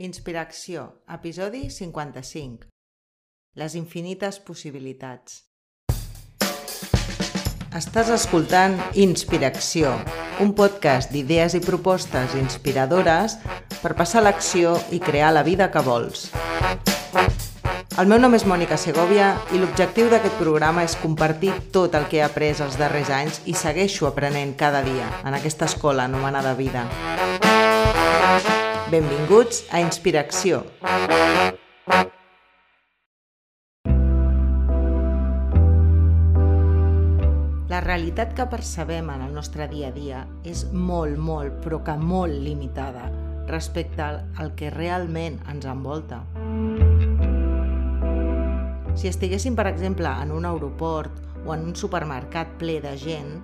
Inspiració, episodi 55. Les infinites possibilitats. Estàs escoltant Inspiració, un podcast d'idees i propostes inspiradores per passar l'acció i crear la vida que vols. El meu nom és Mònica Segovia i l'objectiu d'aquest programa és compartir tot el que he après els darrers anys i segueixo aprenent cada dia en aquesta escola anomenada vida. Benvinguts a Inspiració. La realitat que percebem en el nostre dia a dia és molt, molt, però que molt limitada respecte al que realment ens envolta. Si estiguéssim, per exemple, en un aeroport o en un supermercat ple de gent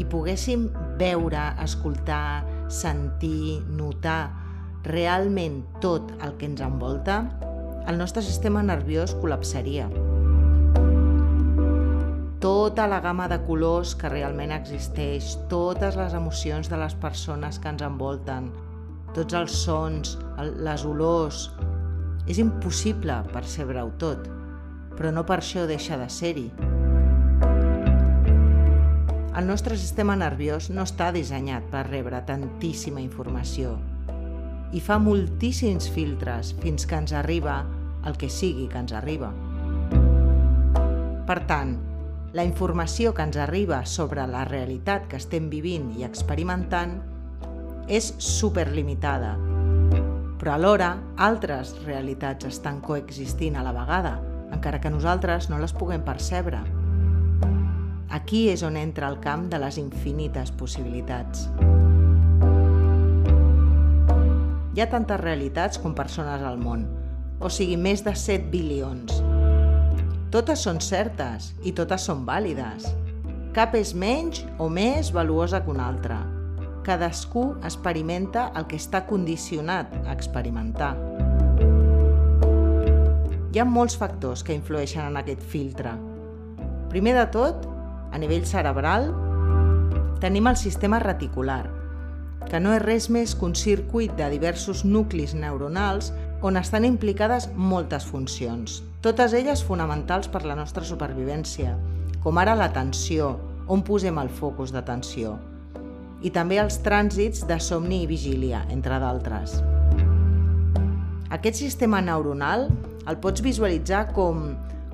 i poguéssim veure, escoltar, sentir, notar realment tot el que ens envolta, el nostre sistema nerviós col·lapsaria. Tota la gamma de colors que realment existeix, totes les emocions de les persones que ens envolten, tots els sons, les olors... És impossible percebre-ho tot, però no per això deixa de ser-hi. El nostre sistema nerviós no està dissenyat per rebre tantíssima informació i fa moltíssims filtres fins que ens arriba el que sigui que ens arriba. Per tant, la informació que ens arriba sobre la realitat que estem vivint i experimentant és superlimitada, però alhora altres realitats estan coexistint a la vegada, encara que nosaltres no les puguem percebre. Aquí és on entra el camp de les infinites possibilitats. Hi ha tantes realitats com persones al món, o sigui, més de 7 bilions. Totes són certes i totes són vàlides. Cap és menys o més valuosa que una altra. Cadascú experimenta el que està condicionat a experimentar. Hi ha molts factors que influeixen en aquest filtre. Primer de tot, a nivell cerebral, tenim el sistema reticular, que no és res més que un circuit de diversos nuclis neuronals on estan implicades moltes funcions, totes elles fonamentals per la nostra supervivència, com ara l'atenció, on posem el focus d'atenció, i també els trànsits de somni i vigília, entre d'altres. Aquest sistema neuronal el pots visualitzar com,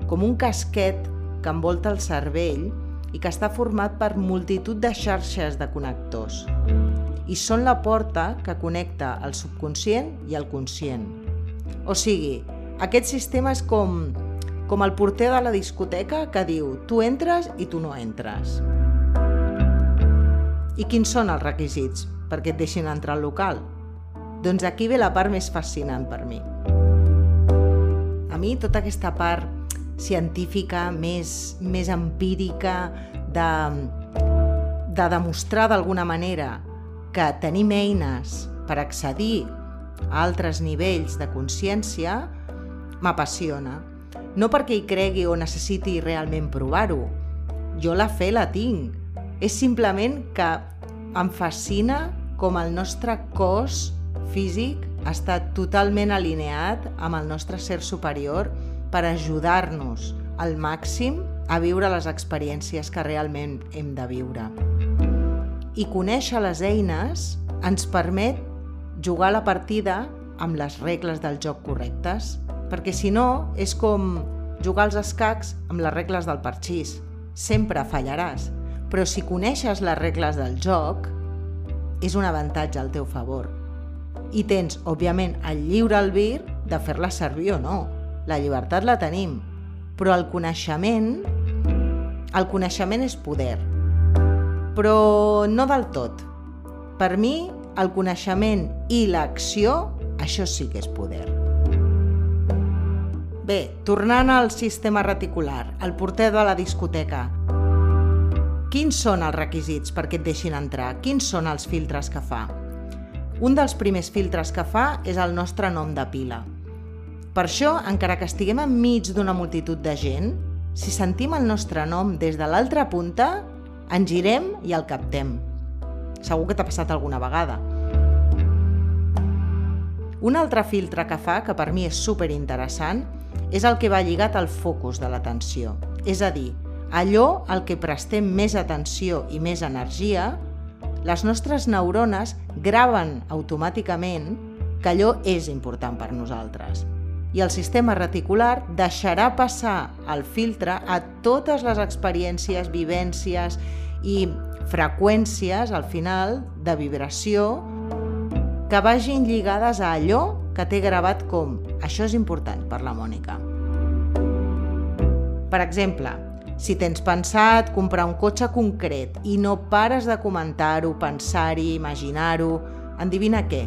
com un casquet que envolta el cervell i que està format per multitud de xarxes de connectors i són la porta que connecta el subconscient i el conscient. O sigui, aquest sistema és com, com el porter de la discoteca que diu tu entres i tu no entres. I quins són els requisits perquè et deixin entrar al local? Doncs aquí ve la part més fascinant per mi. A mi tota aquesta part científica, més, més empírica, de, de demostrar d'alguna manera que tenim eines per accedir a altres nivells de consciència m'apassiona. No perquè hi cregui o necessiti realment provar-ho. Jo la fe la tinc. És simplement que em fascina com el nostre cos físic està totalment alineat amb el nostre ser superior per ajudar-nos al màxim a viure les experiències que realment hem de viure i conèixer les eines ens permet jugar la partida amb les regles del joc correctes, perquè si no és com jugar als escacs amb les regles del parxís. Sempre fallaràs, però si coneixes les regles del joc, és un avantatge al teu favor. I tens, òbviament, el lliure albir de fer-la servir o no. La llibertat la tenim, però el coneixement, el coneixement és poder però no del tot. Per mi, el coneixement i l'acció, això sí que és poder. Bé, tornant al sistema reticular, el porter de la discoteca. Quins són els requisits perquè et deixin entrar? Quins són els filtres que fa? Un dels primers filtres que fa és el nostre nom de pila. Per això, encara que estiguem enmig d'una multitud de gent, si sentim el nostre nom des de l'altra punta, ens girem i el captem. Segur que t'ha passat alguna vegada. Un altre filtre que fa, que per mi és super interessant, és el que va lligat al focus de l'atenció. És a dir, allò al que prestem més atenció i més energia, les nostres neurones graven automàticament que allò és important per nosaltres. I el sistema reticular deixarà passar el filtre a totes les experiències, vivències i freqüències, al final, de vibració, que vagin lligades a allò que té gravat com això és important per la Mònica. Per exemple, si tens pensat comprar un cotxe concret i no pares de comentar-ho, pensar-hi, imaginar-ho, endivina què?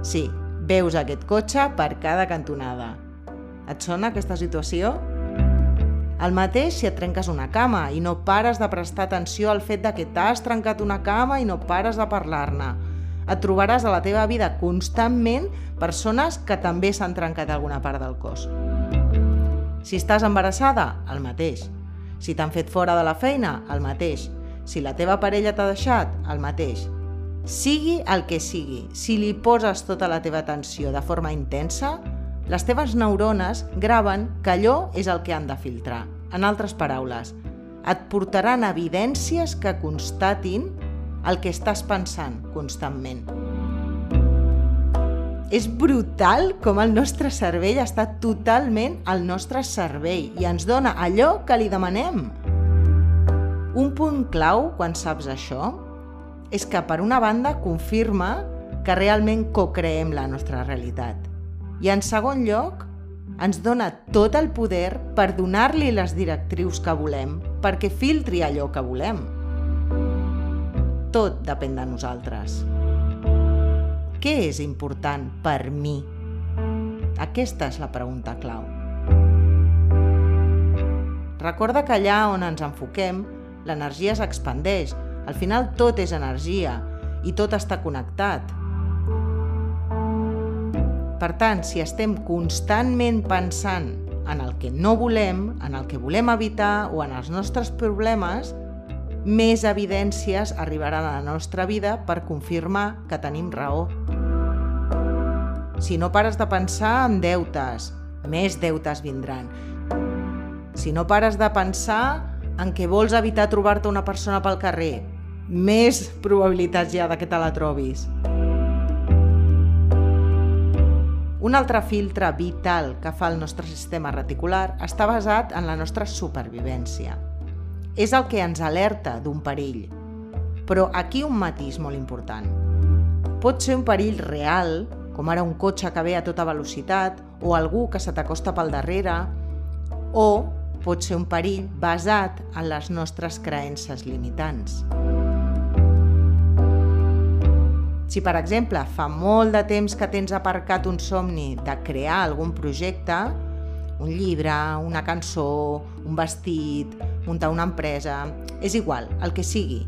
Sí, veus aquest cotxe per cada cantonada. Et sona aquesta situació? El mateix si et trenques una cama i no pares de prestar atenció al fet de que t'has trencat una cama i no pares de parlar-ne. Et trobaràs a la teva vida constantment persones que també s'han trencat alguna part del cos. Si estàs embarassada, el mateix. Si t'han fet fora de la feina, el mateix. Si la teva parella t'ha deixat, el mateix. Sigui el que sigui, si li poses tota la teva atenció de forma intensa, les teves neurones graven que allò és el que han de filtrar. En altres paraules, et portaran evidències que constatin el que estàs pensant constantment. És brutal com el nostre cervell està totalment al nostre cervell i ens dona allò que li demanem. Un punt clau quan saps això és que, per una banda, confirma que realment co-creem la nostra realitat. I, en segon lloc, ens dona tot el poder per donar-li les directrius que volem, perquè filtri allò que volem. Tot depèn de nosaltres. Què és important per mi? Aquesta és la pregunta clau. Recorda que allà on ens enfoquem, l'energia s'expandeix. Al final tot és energia i tot està connectat. Per tant, si estem constantment pensant en el que no volem, en el que volem evitar o en els nostres problemes, més evidències arribaran a la nostra vida per confirmar que tenim raó. Si no pares de pensar en deutes, més deutes vindran. Si no pares de pensar en què vols evitar trobar-te una persona pel carrer, més probabilitats hi ha de que te la trobis. Un altre filtre vital que fa el nostre sistema reticular està basat en la nostra supervivència és el que ens alerta d'un perill. Però aquí un matís molt important. Pot ser un perill real, com ara un cotxe que ve a tota velocitat o algú que se t'acosta pel darrere, o pot ser un perill basat en les nostres creences limitants. Si, per exemple, fa molt de temps que tens aparcat un somni de crear algun projecte, un llibre, una cançó, un vestit, muntar una empresa, és igual, el que sigui.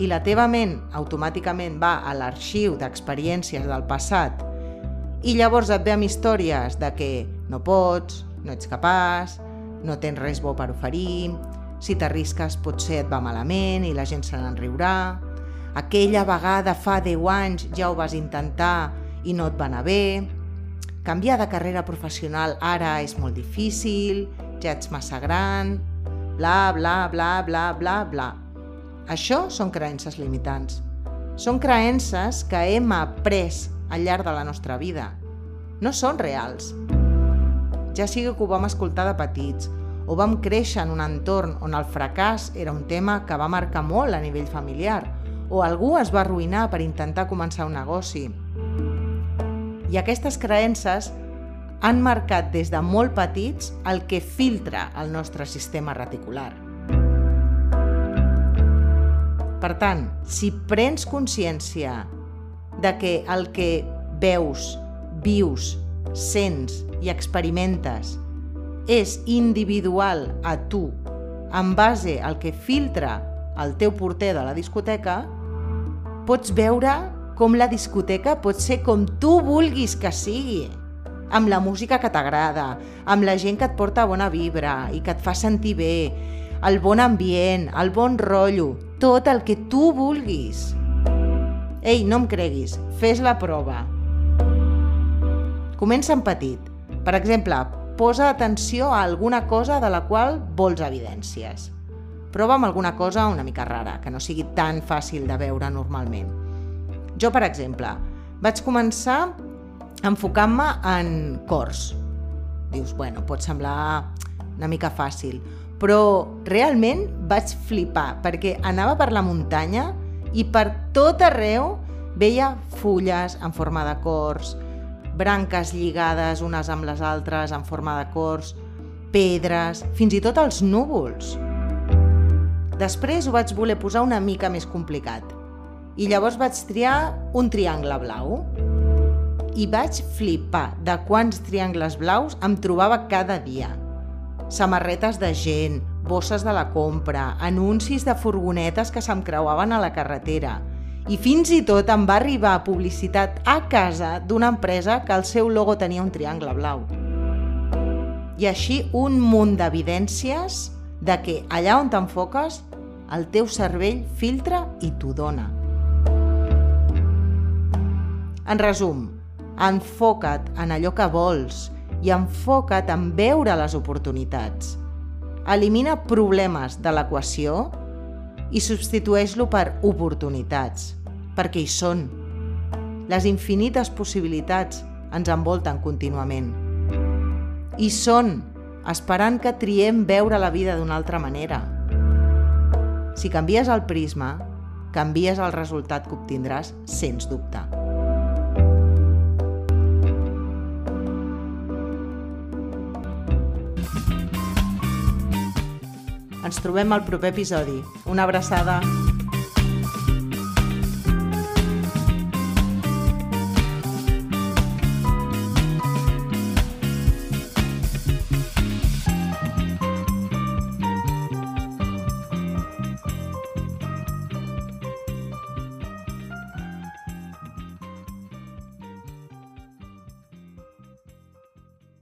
I la teva ment automàticament va a l'arxiu d'experiències del passat i llavors et ve amb històries de que no pots, no ets capaç, no tens res bo per oferir, si t'arrisques potser et va malament i la gent se n'enriurà, aquella vegada fa 10 anys ja ho vas intentar i no et va anar bé, canviar de carrera professional ara és molt difícil, ja ets massa gran, bla, bla, bla, bla, bla, bla. Això són creences limitants. Són creences que hem après al llarg de la nostra vida. No són reals. Ja sigui que ho vam escoltar de petits, o vam créixer en un entorn on el fracàs era un tema que va marcar molt a nivell familiar, o algú es va arruïnar per intentar començar un negoci. I aquestes creences han marcat des de molt petits el que filtra el nostre sistema reticular. Per tant, si prens consciència de que el que veus, vius, sents i experimentes és individual a tu en base al que filtra el teu porter de la discoteca, pots veure com la discoteca pot ser com tu vulguis que sigui amb la música que t'agrada, amb la gent que et porta bona vibra i que et fa sentir bé, el bon ambient, el bon rotllo, tot el que tu vulguis. Ei, no em creguis, fes la prova. Comença en petit. Per exemple, posa atenció a alguna cosa de la qual vols evidències. Prova amb alguna cosa una mica rara, que no sigui tan fàcil de veure normalment. Jo, per exemple, vaig començar enfocant-me en cors. Dius, bueno, pot semblar una mica fàcil, però realment vaig flipar perquè anava per la muntanya i per tot arreu veia fulles en forma de cors, branques lligades unes amb les altres en forma de cors, pedres, fins i tot els núvols. Després ho vaig voler posar una mica més complicat i llavors vaig triar un triangle blau. I vaig flipar de quants triangles blaus em trobava cada dia. Samarretes de gent, bosses de la compra, anuncis de furgonetes que se'm creuaven a la carretera, i fins i tot em va arribar publicitat a casa d'una empresa que el seu logo tenia un triangle blau. I així un munt d'evidències de que allà on t'enfoques, el teu cervell filtra i t'ho dona. En resum, enfoca't en allò que vols i enfoca't en veure les oportunitats. Elimina problemes de l'equació i substitueix-lo per oportunitats, perquè hi són. Les infinites possibilitats ens envolten contínuament. I són, esperant que triem veure la vida d'una altra manera. Si canvies el prisma, canvies el resultat que obtindràs, sens dubte. Ens trobem al proper episodi. Una abraçada!